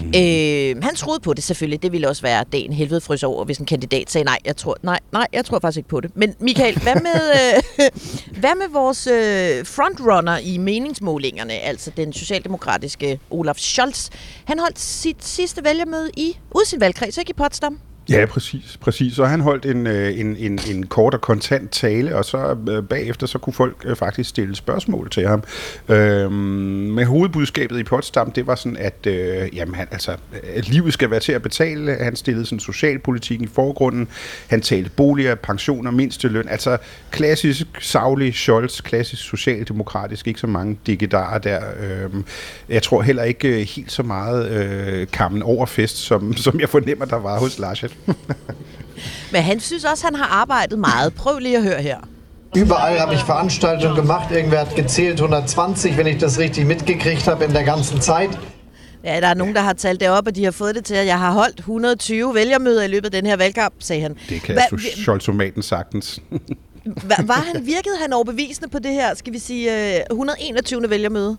Mm. Øh, han troede på det selvfølgelig. Det ville også være dagen helvede frys over, hvis en kandidat sagde nej, jeg tror, nej, nej, jeg tror faktisk ikke på det. Men Michael, hvad med, *laughs* øh, hvad med vores øh, frontrunner i meningsmålingerne, altså den socialdemokratiske Olaf Scholz? Han holdt sit sidste vælgermøde i ud sin valgkreds, ikke i Potsdam? Ja, præcis. præcis. Så han holdt en, øh, en, en, en kort og kontant tale, og så øh, bagefter så kunne folk øh, faktisk stille spørgsmål til ham. Øhm, med hovedbudskabet i Potsdam, det var sådan, at, øh, jamen, han, altså, at livet skal være til at betale. Han stillede sådan socialpolitikken i forgrunden. Han talte boliger, pensioner, mindsteløn. Altså klassisk savlig Scholz, klassisk socialdemokratisk. Ikke så mange digidarer der. Øhm, jeg tror heller ikke helt så meget øh, kammen over fest, som, som jeg fornemmer, der var hos Lars *laughs* Men han synes også, han har arbejdet meget. Prøv lige at høre her. Überall habe ich Veranstaltungen gemacht. Irgendwer hat gezählt 120, wenn ich das richtig mitgekriegt habe in der ganzen Zeit. Ja, der er nogen, der har talt det op, og de har fået det til, at jeg har holdt 120 vælgermøder i løbet af den her valgkamp, sagde han. Det kan Hva, Scholzomaten sagtens. *laughs* var han, virkede han overbevisende på det her, skal vi sige, 121. vælgermøde?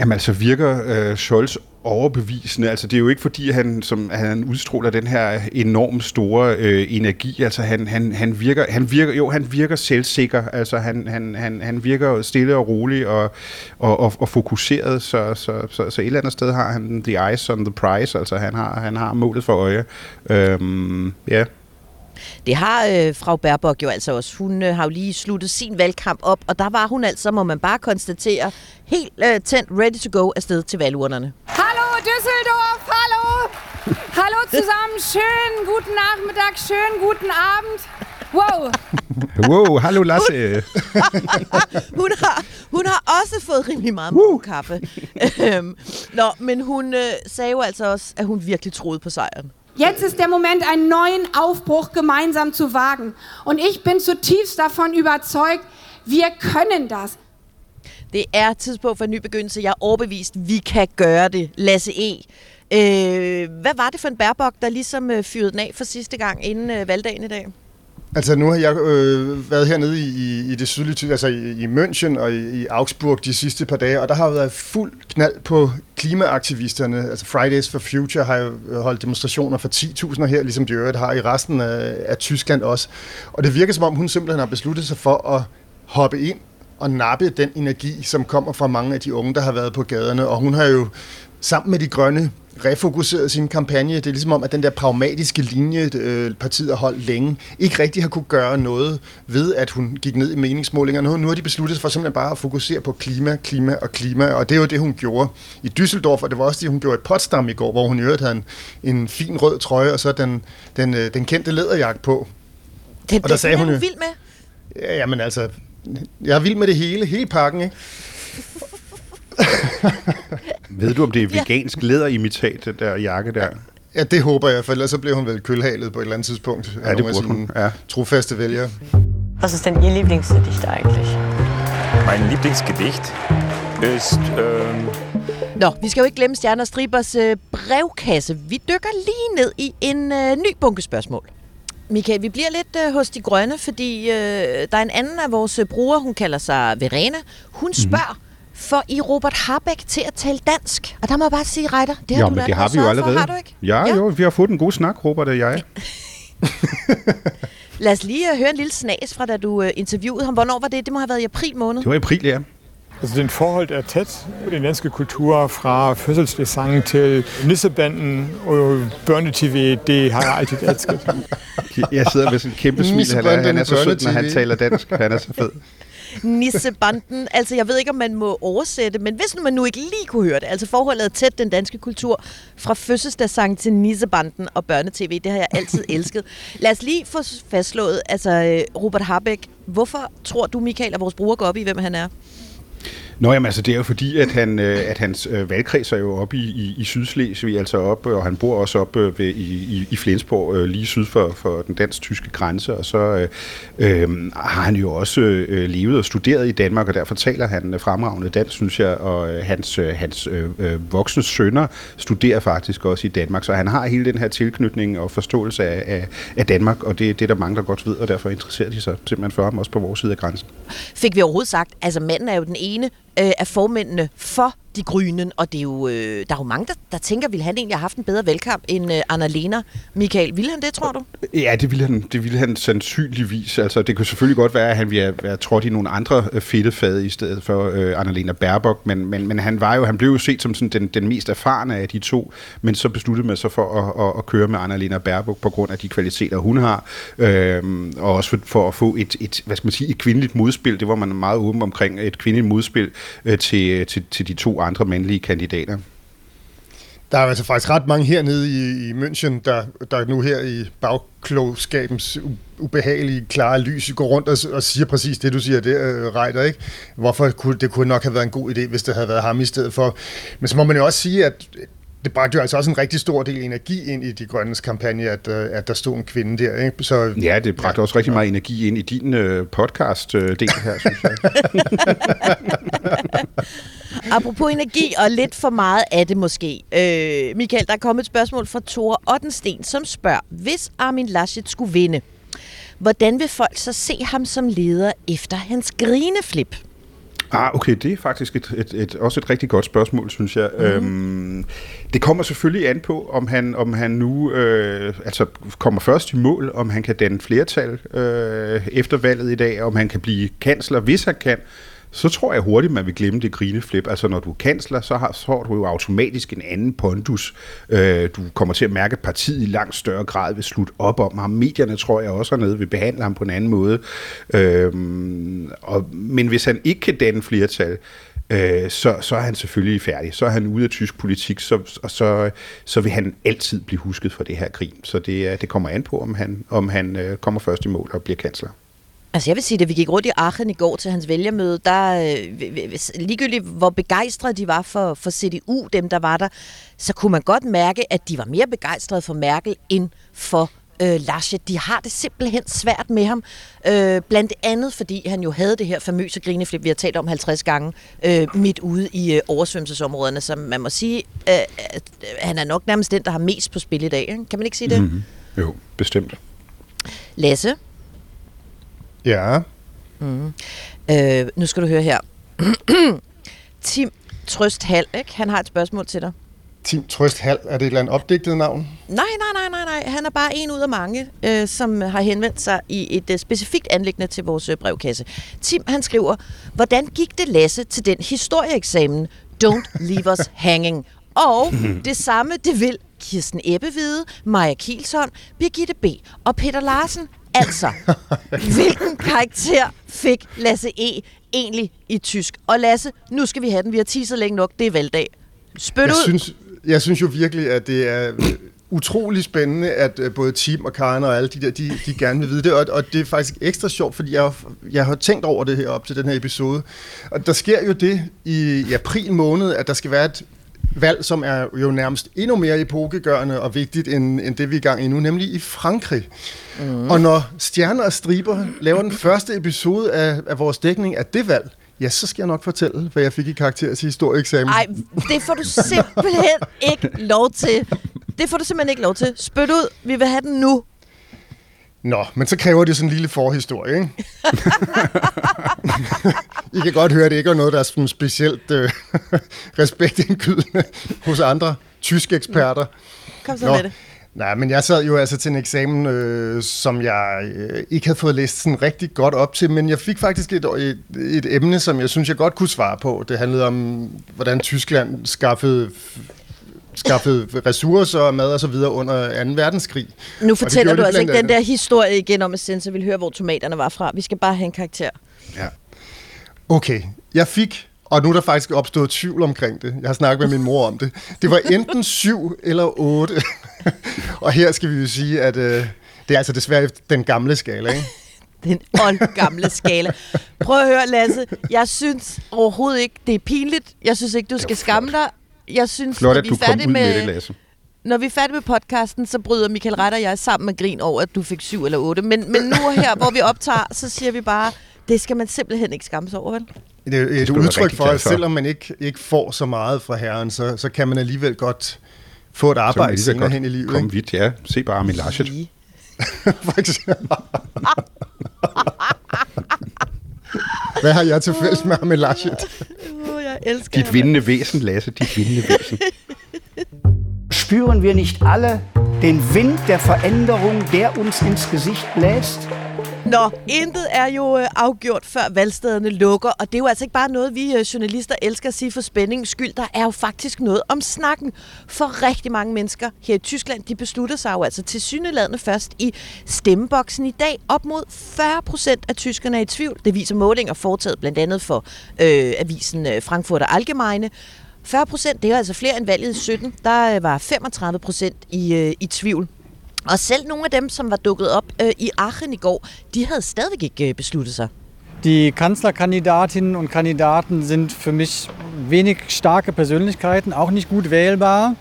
Jamen altså virker øh, Scholz overbevisende. Altså det er jo ikke fordi, han, som, han udstråler den her enormt store øh, energi. Altså han, han, han, virker, han virker, jo, han virker selvsikker. Altså han, han, han, han virker stille og rolig og, og, og, og fokuseret. Så, så, så, så et eller andet sted har han the eyes on the prize. Altså han har, han har målet for øje. Øhm, ja. Det har øh, Frau Baerbock jo altså også. Hun øh, har jo lige sluttet sin valgkamp op, og der var hun altså, må man bare konstatere, helt øh, tændt, ready to go afsted til valgurnerne. Hallo Düsseldorf, hallo! Hallo zusammen, schönen guten Nachmittag, schönen guten Abend. Wow. wow, hallo Lasse. *laughs* hun, har, hun har også fået rimelig meget uh. kaffe. Øhm, nå, men hun øh, sagde jo altså også, at hun virkelig troede på sejren. Jetzt ist der Moment, einen neuen Aufbruch gemeinsam zu wagen. Und ich bin zutiefst davon überzeugt, wir können das. Det er tidspunkt for en ny begyndelse. Jeg er overbevist, vi kan gøre det. Lasse E. Øh, hvad var det for en bærbok, der ligesom øh, fyrede den af for sidste gang inden øh, valgdagen i dag? Altså nu har jeg øh, været hernede i, i det sydlige altså i, i München og i, i Augsburg de sidste par dage, og der har været fuld knald på klimaaktivisterne. Altså Fridays for Future har jo holdt demonstrationer for 10.000 her, ligesom de øvrigt har i resten af, af Tyskland også. Og det virker som om, hun simpelthen har besluttet sig for at hoppe ind og nappe den energi, som kommer fra mange af de unge, der har været på gaderne. Og hun har jo sammen med de grønne refokuseret sin kampagne. Det er ligesom om, at den der pragmatiske linje, øh, partiet har holdt længe, ikke rigtig har kunne gøre noget ved, at hun gik ned i meningsmålingerne. Nu, nu har de besluttet sig for simpelthen bare at fokusere på klima, klima og klima, og det er jo det, hun gjorde i Düsseldorf, og det var også det, hun gjorde i Potsdam i går, hvor hun i øvrigt havde en, en fin rød trøje, og så den, den, øh, den kendte læderjakke på. Det, og der det sagde hun jo, vild med? Ja, jamen altså, jeg er vild med det hele, hele pakken, ikke? Ved du, om det er vegansk læderimitat, den der jakke der? Ja, det håber jeg, for ellers så bliver hun vel kølhalet på et eller andet tidspunkt. Ja, det burde hun. Ja. Trofaste vælgere. Was ist denn Ihr Lieblingsgedicht eigentlich? Mein Lieblingsgedicht ist... Ähm Nå, vi skal jo ikke glemme Stjerner Stribers øh, brevkasse. Vi dykker lige ned i en øh, ny bunke spørgsmål. Michael, vi bliver lidt øh, hos de grønne, fordi øh, der er en anden af vores brugere, hun kalder sig Verena. Hun spørger, mm-hmm får I Robert Harbeck til at tale dansk. Og der må jeg bare sige, Reiter, det har jo, du men det har vi jo allerede. For, har du ikke? Ja, ja, jo, vi har fået en god snak, Robert og jeg. *laughs* Lad os lige uh, høre en lille snas fra, da du uh, interviewede ham. Hvornår var det? Det må have været i april måned. Det var i april, ja. Altså, den forhold er tæt på den danske kultur fra fødselsdagssangen til nissebanden og børnetv. Det har jeg altid elsket. *laughs* Jeg sidder med sådan en kæmpe smil. Han er, han er så sød, når han taler dansk. Han er så fed. Nissebanden. Altså, jeg ved ikke, om man må oversætte, men hvis nu man nu ikke lige kunne høre det, altså forholdet er tæt den danske kultur fra fødselsdagssang til Nissebanden og børnetv, det har jeg altid *laughs* elsket. Lad os lige få fastslået, altså Robert Harbeck, hvorfor tror du, Michael, at vores bruger går op i, hvem han er? Nå, jamen altså, det er jo fordi, at, han, øh, at hans øh, valgkreds er jo oppe i, i, i Sydslesvig, altså op, øh, og han bor også oppe ved, i, i, i Flensborg, lige syd for, for den dansk-tyske grænse, og så øh, har han jo også øh, levet og studeret i Danmark, og derfor taler han fremragende dansk, synes jeg, og hans, hans øh, voksne sønner studerer faktisk også i Danmark, så han har hele den her tilknytning og forståelse af, af, af Danmark, og det, det der mange, der godt ved, og derfor interesserer de sig simpelthen for ham også på vores side af grænsen. Fik vi overhovedet sagt, altså manden er jo den ene øh, af formændene for de grynen, og det er jo, øh, der er jo mange, der, der tænker, ville han egentlig have haft en bedre valgkamp end øh, Anna-Lena. Michael, ville han det, tror du? Ja, det ville han, det ville han sandsynligvis. Altså, det kunne selvfølgelig godt være, at han ville have trådt i nogle andre øh, fedtefade i stedet for øh, Anna-Lena Baerbock, men, men, men han, var jo, han blev jo set som sådan den, den mest erfarne af de to, men så besluttede man sig for at, at, at køre med Anna-Lena Baerbock på grund af de kvaliteter, hun har, øh, og også for, for at få et, et, hvad skal man sige, et kvindeligt modspil. Det var man meget åben omkring, et kvindeligt modspil øh, til, til, til de to andre mandlige kandidater. Der er altså faktisk ret mange hernede i, i München, der, der nu her i bagklogskabens ubehagelige, klare lys går rundt og, og siger præcis det, du siger der, uh, Reiter, ikke? Hvorfor kunne det kunne nok have været en god idé, hvis det havde været ham i stedet for. Men så må man jo også sige, at det bragte jo altså også en rigtig stor del energi ind i de grønnes kampagne, at, øh, at der stod en kvinde der. Ikke? Så, ja, det bragte ja, også rigtig meget energi ind i din uh, podcast-del her, synes jeg. *laughs* Apropos energi, og lidt for meget af det måske. Øh, Michael, der er kommet et spørgsmål fra Thor Ottensten, som spørger, hvis Armin Laschet skulle vinde, hvordan vil folk så se ham som leder efter hans grineflip? Ah, okay, det er faktisk et, et, et, også et rigtig godt spørgsmål, synes jeg. Mm. Øhm, det kommer selvfølgelig an på, om han, om han nu øh, altså kommer først i mål, om han kan danne flertal øh, efter valget i dag, om han kan blive kansler, hvis han kan så tror jeg hurtigt, man vil glemme det grineflip. Altså, når du er kansler, så har, så har du jo automatisk en anden pondus. Øh, du kommer til at mærke, at partiet i langt større grad vil slutte op om ham. Medierne, tror jeg, også hernede vil behandle ham på en anden måde. Øh, og, men hvis han ikke kan danne flertal, øh, så, så er han selvfølgelig færdig. Så er han ude af tysk politik, så, og så, så vil han altid blive husket for det her krig. Så det, det kommer an på, om han, om han øh, kommer først i mål og bliver kansler. Altså jeg vil sige, at vi gik rundt i Aachen i går til hans vælgermøde, der øh, ligegyldigt hvor begejstrede de var for, for CDU, dem der var der, så kunne man godt mærke, at de var mere begejstrede for Merkel end for øh, Laschet. De har det simpelthen svært med ham. Øh, blandt andet, fordi han jo havde det her famøse grineflip, vi har talt om 50 gange, øh, midt ude i øh, oversvømmelsesområderne, som man må sige, øh, at han er nok nærmest den, der har mest på spil i dag. Ikke? Kan man ikke sige det? Mm-hmm. Jo, bestemt. Lasse, Ja. Mm. Øh, nu skal du høre her. *clears throat* Tim Trøst Hal, ikke? han har et spørgsmål til dig. Tim Trøst Hal, er det et eller andet opdigtet navn? Nej, nej, nej, nej, nej. Han er bare en ud af mange, øh, som har henvendt sig i et øh, specifikt anlæggende til vores øh, brevkasse. Tim, han skriver, hvordan gik det Lasse til den historieeksamen? Don't leave us *laughs* hanging. Og *laughs* det samme, det vil Kirsten Ebbevide, Maja Kielson, Birgitte B. og Peter Larsen. Altså, hvilken karakter fik Lasse E. egentlig i tysk? Og Lasse, nu skal vi have den. Vi har teaset længe nok. Det er valgdag. Spyt jeg ud. Synes, jeg synes jo virkelig, at det er utrolig spændende, at øh, både Tim og Karen og alle de der, de, de gerne vil vide det, og, og det er faktisk ekstra sjovt, fordi jeg, jeg har tænkt over det her op til den her episode. Og der sker jo det i, i april måned, at der skal være et valg, som er jo nærmest endnu mere epokegørende og vigtigt, end, end det vi er i gang i nu, nemlig i Frankrig. Mm. Og når Stjerner og Striber laver den første episode af, af vores dækning af det valg, ja, så skal jeg nok fortælle, hvad jeg fik i karakter til historieeksamen. Nej, det får du simpelthen ikke lov til. Det får du simpelthen ikke lov til. Spyt ud, vi vil have den nu. Nå, men så kræver det sådan en lille forhistorie, ikke? *laughs* I kan godt høre, at det ikke er noget, der er sådan specielt øh, *laughs* respektindgydende hos andre tyske eksperter. Kom så Nå. med det. Nej, men jeg sad jo altså til en eksamen, øh, som jeg øh, ikke havde fået læst sådan rigtig godt op til, men jeg fik faktisk et, et, et emne, som jeg synes, jeg godt kunne svare på. Det handlede om, hvordan Tyskland skaffede skaffede ressourcer, mad og så videre under 2. verdenskrig. Nu fortæller du altså ikke den der historie igen om, at Sensor ville høre, hvor tomaterne var fra. Vi skal bare have en karakter. Ja. Okay, jeg fik, og nu er der faktisk opstået tvivl omkring det. Jeg har snakket med min mor om det. Det var enten 7 eller 8. *laughs* og her skal vi jo sige, at øh, det er altså desværre den gamle skala, ikke? *laughs* Den oldgamle skala. Prøv at høre, Lasse. Jeg synes overhovedet ikke, det er pinligt. Jeg synes ikke, du skal skamme dig. Jeg synes, Flot, når at vi er færdige med med, det, Lasse. når vi er færdige med podcasten, så bryder Michael Ret og jeg sammen med grin over, at du fik syv eller otte. Men, men nu her, hvor vi optager, så siger vi bare, det skal man simpelthen ikke skamme sig over, vel? Det er et udtryk for, at selvom man ikke, ikke får så meget fra herren, så, så kan man alligevel godt få et arbejde senere godt hen i livet. Kom Ikke? vidt, ja. Se bare Armin Laschet. *laughs* For eksempel. Hvad har jeg til fælles med Armin Laschet? Oh, jeg elsker Dit vindende væsen, Lasse. Dit vindende væsen. *laughs* Spüren wir nicht alle den Wind der Veränderung, der uns ins Gesicht bläst? Nå, intet er jo øh, afgjort, før valgstederne lukker, og det er jo altså ikke bare noget, vi øh, journalister elsker at sige for spændingens skyld. Der er jo faktisk noget om snakken. For rigtig mange mennesker her i Tyskland, de beslutter sig jo altså til syneladende først i stemmeboksen i dag. Op mod 40 procent af tyskerne er i tvivl. Det viser målinger foretaget blandt andet for øh, avisen øh, Frankfurter Allgemeine. 40 procent, det er altså flere end valget i 17. Der var 35 procent i, øh, i tvivl. Og selv nogle af dem, som var dukket op øh, i Aachen i går, de havde stadigvæk ikke øh, besluttet sig. Die Kanzlerkandidatinnen und Kandidaten sind für mich wenig starke Persönlichkeiten, auch nicht gut wählbar.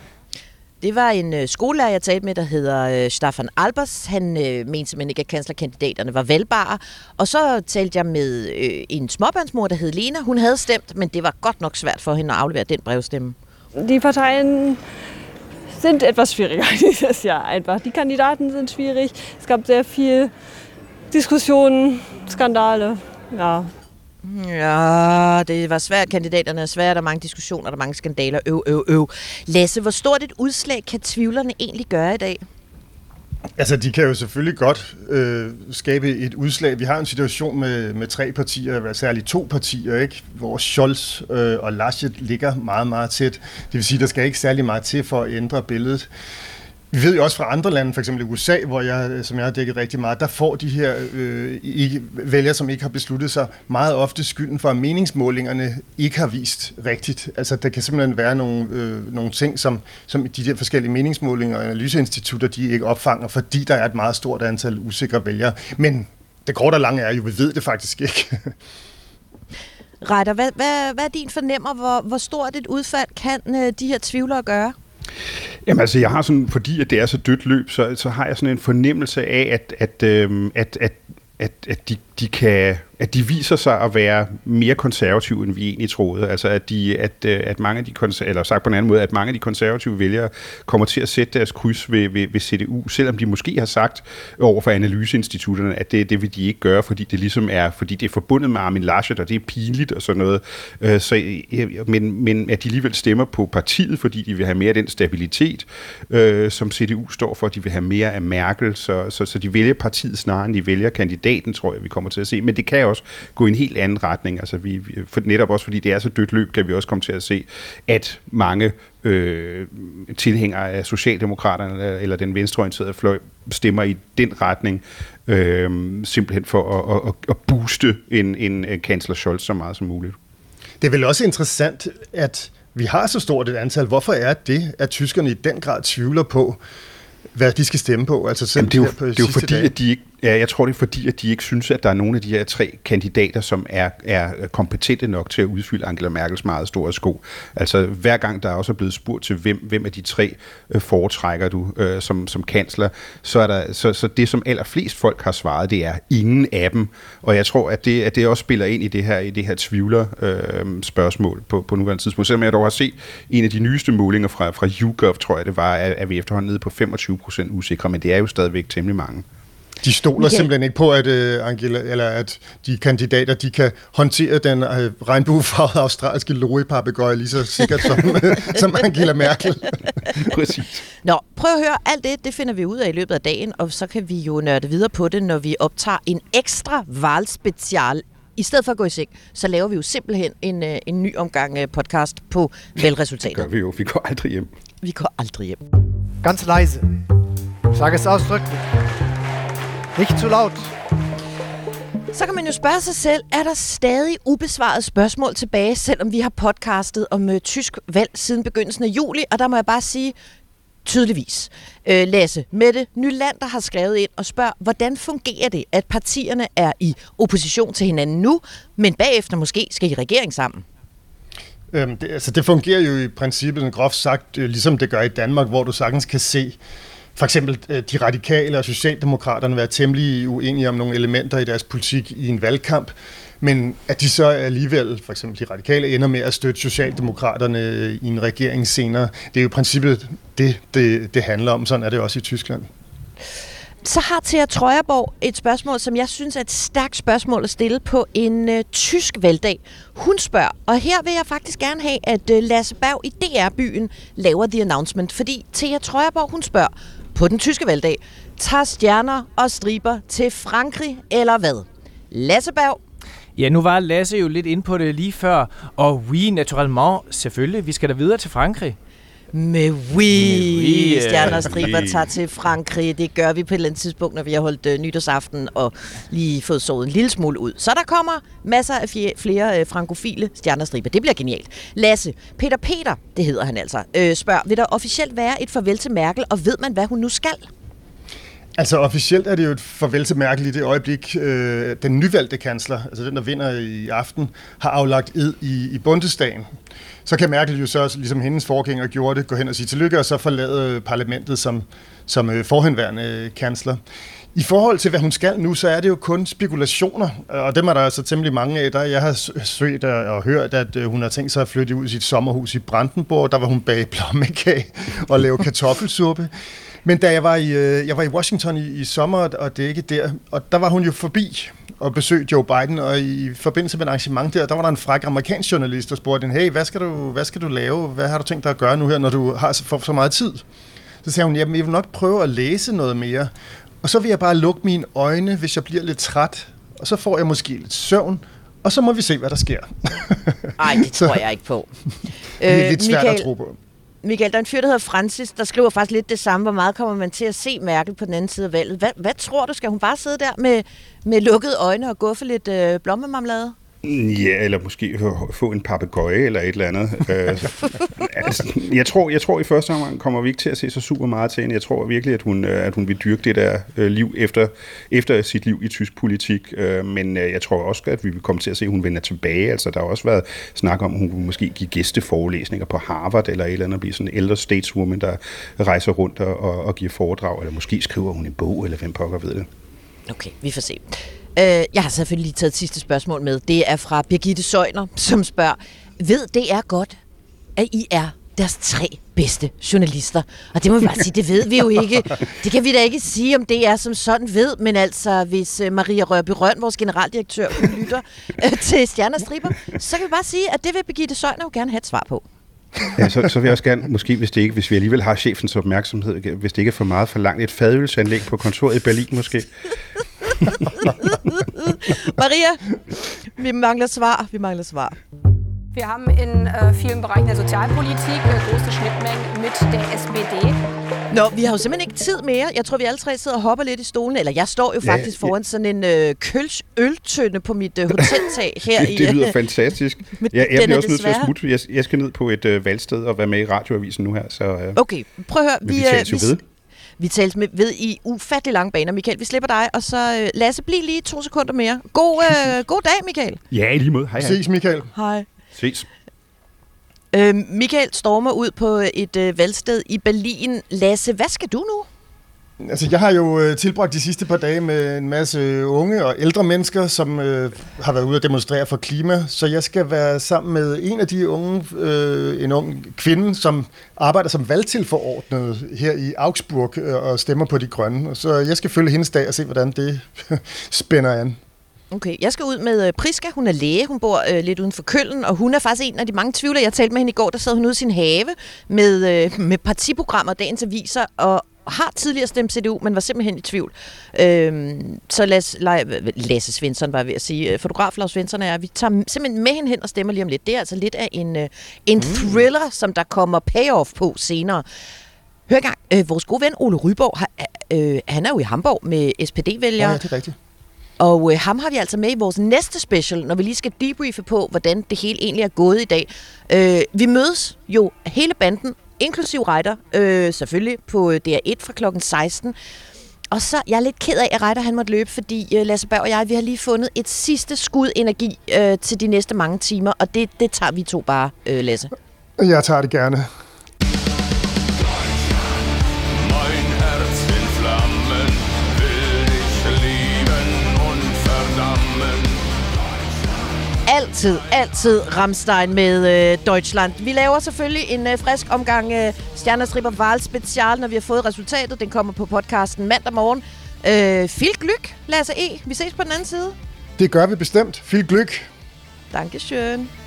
Det var en øh, skolelærer, jeg talte med, der hedder øh, Staffan Albers. Han øh, mente simpelthen ikke, at kanslerkandidaterne var valgbare. Og så talte jeg med øh, en småbørnsmor, der hed Lena. Hun havde stemt, men det var godt nok svært for hende at aflevere den brevstemme. Die Parteien sind etwas schwieriger *laughs* dieses Jahr einfach. Die Kandidaten sind schwierig. Es gab sehr viel Diskussionen, Skandale. Ja, Ja, det var svært. Kandidaterne er svære. Der er mange diskussioner, der er mange skandaler. Øv, øv, øv. Lasse, hvor stort et udslag kan tvivlerne egentlig gøre i dag? Altså, de kan jo selvfølgelig godt øh, skabe et udslag. Vi har en situation med, med tre partier, særligt to partier, ikke? hvor Scholz øh, og Laschet ligger meget, meget tæt. Det vil sige, der skal ikke særlig meget til for at ændre billedet. Vi ved jo også fra andre lande, f.eks. USA, hvor jeg, som jeg har dækket rigtig meget, der får de her øh, ikke, vælgere, som ikke har besluttet sig, meget ofte skylden for, at meningsmålingerne ikke har vist rigtigt. Altså, der kan simpelthen være nogle, øh, nogle ting, som, som de der forskellige meningsmålinger og analyseinstitutter, de ikke opfanger, fordi der er et meget stort antal usikre vælgere. Men det korte og lange er jo, vi ved det faktisk ikke. Reiter, hvad, hvad, hvad er din fornemmer? Hvor, hvor stort et udfald kan øh, de her tvivlere gøre? Jamen altså, jeg har sådan, fordi at det er så dødt løb, så, så har jeg sådan en fornemmelse af, at, at, øhm, at, at, at, at de, de kan at de viser sig at være mere konservative, end vi egentlig troede. Altså at, de, at, øh, at mange af de konser- eller sagt på en anden måde, at mange af de konservative vælgere kommer til at sætte deres kryds ved, ved, ved CDU, selvom de måske har sagt over for analyseinstitutterne, at det, det vil de ikke gøre, fordi det ligesom er, fordi det er forbundet med Armin Laschet, og det er pinligt og sådan noget. Øh, Så, øh, men, men at de alligevel stemmer på partiet, fordi de vil have mere af den stabilitet, øh, som CDU står for. De vil have mere af Merkel, så, så, så de vælger partiet snarere, end de vælger kandidaten, tror jeg, vi kommer til at se. Men det kan også gå i en helt anden retning. Altså vi, for netop også fordi det er så dødt løb, kan vi også komme til at se, at mange øh, tilhængere af Socialdemokraterne eller- den venstreorienterede fløj stemmer i den retning, øh, simpelthen for at, at, at booste en, en, kansler Scholz så meget som muligt. Det er vel også interessant, at vi har så stort et antal. Hvorfor er det, at tyskerne i den grad tvivler på, hvad de skal stemme på? Altså selv Jamen, det er jo, det er jo fordi, dag. at de ikke, ja, jeg tror, det er fordi, at de ikke synes, at der er nogen af de her tre kandidater, som er, er kompetente nok til at udfylde Angela Merkels meget store sko. Altså hver gang der er også er blevet spurgt til, hvem, hvem af de tre øh, foretrækker du øh, som, som kansler, så er der, så, så det, som allerflest folk har svaret, det er ingen af dem. Og jeg tror, at det, at det også spiller ind i det her, i det her tvivler øh, spørgsmål på, på nuværende tidspunkt. Selvom jeg dog har set en af de nyeste målinger fra, fra YouGov, tror jeg det var, at, at vi efterhånden nede på 25 procent usikre, men det er jo stadigvæk temmelig mange. De stoler Michael. simpelthen ikke på, at, uh, Angela, eller at de kandidater de kan håndtere den uh, regnbuefarvede australske loripapegøje lige så sikkert som, *laughs* *laughs* som Angela Merkel. *laughs* Præcis. Nå, prøv at høre, alt det, det finder vi ud af i løbet af dagen, og så kan vi jo nørde videre på det, når vi optager en ekstra valgspecial. I stedet for at gå i seng, så laver vi jo simpelthen en, øh, en ny omgang øh, podcast på valgresultatet. Gør vi jo. Vi går aldrig hjem. Vi går aldrig hjem. Ganz leise. Sage es ausdrücklich. Nicht zu laut. Så kan man jo spørge sig selv, er der stadig ubesvarede spørgsmål tilbage, selvom vi har podcastet om øh, tysk valg siden begyndelsen af juli, og der må jeg bare sige, tydeligvis. Øh, Lasse Mette Nylander har skrevet ind og spørger, hvordan fungerer det, at partierne er i opposition til hinanden nu, men bagefter måske skal i regering sammen? Øhm, det, altså, det fungerer jo i princippet, groft sagt, øh, ligesom det gør i Danmark, hvor du sagtens kan se for eksempel øh, de radikale og socialdemokraterne være temmelig uenige om nogle elementer i deres politik i en valgkamp, men at de så alligevel, for eksempel de radikale, ender med at støtte socialdemokraterne øh, i en regering senere, det er jo i princippet det, det, det handler om. Sådan er det også i Tyskland. Så har Thea Trøjerborg et spørgsmål, som jeg synes er et stærkt spørgsmål at stille på en øh, tysk valgdag. Hun spørger, og her vil jeg faktisk gerne have, at øh, Lasse Berg i DR-byen laver the announcement, fordi Thea Trøjerborg, hun spørger, på den tyske valgdag, tager stjerner og striber til Frankrig eller hvad? Lasse Berg, Ja, nu var Lasse jo lidt ind på det lige før, og oui, naturellement, selvfølgelig, vi skal da videre til Frankrig. Med oui, oui, stjerner og striber oui. tager til Frankrig. Det gør vi på et eller andet tidspunkt, når vi har holdt øh, nytårsaften og lige fået sovet en lille smule ud. Så der kommer masser af fje- flere øh, frankofile stjerner og striber. Det bliver genialt. Lasse, Peter Peter, det hedder han altså, øh, spørger, vil der officielt være et farvel til Merkel, og ved man, hvad hun nu skal? Altså officielt er det jo et farvel til Merkel i det øjeblik, øh, den nyvalgte kansler, altså den, der vinder i aften, har aflagt ed i, i Bundestagen. Så kan Merkel jo så, ligesom hendes forgænger gjorde det, gå hen og sige tillykke, og så forlade øh, parlamentet som, som øh, forhenværende øh, kansler. I forhold til, hvad hun skal nu, så er det jo kun spekulationer, og dem er der altså temmelig mange af. Der jeg har søgt og hørt, at hun har tænkt sig at flytte ud i sit sommerhus i Brandenburg. Der var hun bag blommekage og lave kartoffelsuppe. Men da jeg var i, øh, jeg var i Washington i, i sommer, og det er ikke der, og der var hun jo forbi og besøgte Joe Biden, og i forbindelse med et arrangement der, der var der en fræk amerikansk journalist, der spurgte hende, hey, hvad skal, du, hvad skal du lave? Hvad har du tænkt dig at gøre nu her, når du har så, for så meget tid? Så sagde hun, jamen jeg vil nok prøve at læse noget mere, og så vil jeg bare lukke mine øjne, hvis jeg bliver lidt træt, og så får jeg måske lidt søvn, og så må vi se, hvad der sker. Nej, det *laughs* tror jeg ikke på. Det er Øh, lidt svært at Michael- tro på. Michael, der er en fyr, der hedder Francis, der skriver faktisk lidt det samme. Hvor meget kommer man til at se Merkel på den anden side af valget? Hvad, hvad tror du? Skal hun bare sidde der med, med lukkede øjne og guffe lidt øh, blommemarmelade? Ja, eller måske få- en papegøje eller et eller andet. Øh, altså, jeg, tror, jeg tror i første omgang kommer vi ikke til at se så super meget til hende. Jeg tror virkelig, at hun, øh, at hun vil dyrke det der øh, liv efter, efter sit liv i tysk politik. Men jeg tror også, at vi vil komme til at se, at hun vender tilbage. Altså, der har også været snak om, at hun måske give gæsteforelæsninger på Harvard eller et eller andet, og blive sådan en ældre stateswoman, der rejser rundt og, og, og giver foredrag. Eller måske skriver hun en bog, eller hvem pokker ved det. Okay, vi får se. Øh, jeg har selvfølgelig lige taget et sidste spørgsmål med. Det er fra Birgitte Søjner, som spørger, ved det er godt, at I er deres tre bedste journalister. Og det må vi bare sige, det ved vi jo ikke. *laughs* Det kan vi da ikke sige, om det er som sådan ved, men altså, hvis øh, Maria Rørby Røn, vores generaldirektør, lytter øh, til Stjernestriber, så kan vi bare sige, at det vil Birgitte Søjner jo gerne have et svar på. Ja, så, så vil jeg også gerne, måske hvis, det ikke, hvis vi alligevel har chefens opmærksomhed, hvis det ikke er for meget forlangt, et fadølsanlæg på kontoret i Berlin måske. *laughs* Maria, vi mangler svar. Vi mangler svar. Wir haben in äh, vielen Bereichen der Sozialpolitik äh, große Schnittmengen mit der SPD. Nå, vi har jo simpelthen ikke tid mere. Jeg tror, vi alle tre sidder og hopper lidt i stolen. Eller jeg står jo Ja, faktisk foran sådan en øh, køls øltønde på mit øh, hoteltag *laughs* her det, i... det øh, lyder fantastisk. Men Jeg, bliver er også nødt til at smutte. Jeg, jeg skal ned på et øh, valgsted og være med i radioavisen nu her. Så, øh, Okay, prøv at høre. Men vi øh, ved. Vi tales med, ved i ufattelig lange baner. Michael, vi slipper dig, og så øh, Lasse, bliv lige to sekunder mere. God, øh, *laughs* god dag, Michael. Ja, i lige måde. Hej, hej. Ses, Michael. Hej. Ses. Øh, Michael stormer ud på et øh, valgsted i Berlin. Lasse, hvad skal du nu? Altså, jeg har jo øh, tilbragt de sidste par dage med en masse øh, unge og ældre mennesker, som øh, har været ude at demonstrere for klima, så jeg skal være sammen med en af de unge, øh, en ung kvinde, som arbejder som valgtilforordnet her i Augsburg øh, og stemmer på de grønne. Så jeg skal følge hendes dag og se, hvordan det *laughs* spænder an. Okay, jeg skal ud med øh, Priska. Hun er læge. Hun bor øh, lidt uden for Køllen, og hun er faktisk en af de mange tvivlere. Jeg talte med hende i går, der sad hun ude i sin have med, øh, med partiprogrammer og dagens aviser, og har tidligere stemt CDU, men var simpelthen i tvivl. Øhm, så Lasse, Lasse Svensson var ved at sige, øh, fotograf Lars Svensson er, vi tager simpelthen med hende hen og stemmer lige om lidt. Det er altså lidt af en, øh, en mm. thriller, som der kommer payoff på senere. Hør gang, øh, vores gode ven Ole Ryborg, har, øh, han er jo i Hamburg med SPD-vælgere. Ja, det er rigtigt. Og øh, ham har vi altså med i vores næste special, når vi lige skal debriefe på, hvordan det hele egentlig er gået i dag. Øh, vi mødes jo hele banden, inklusiv Reiter, øh, selvfølgelig på øh, DR1 fra klokken 16. Og så, jeg er lidt ked af, at Reiter han måtte løbe, fordi øh, Lasse Berg og jeg, vi har lige fundet et sidste skud energi øh, til de næste mange timer, og det, det tager vi to bare, øh, Lasse. Jeg tager det gerne. Altid, altid Ramstein med øh, Deutschland. Vi laver selvfølgelig en øh, frisk omgang øh, Stjernestriber Wahl special, når vi har fået resultatet. Den kommer på podcasten mandag morgen. Øh, Fil Glück, Lasse E. Vi ses på den anden side. Det gør vi bestemt. Fil Glück. Dankeschön.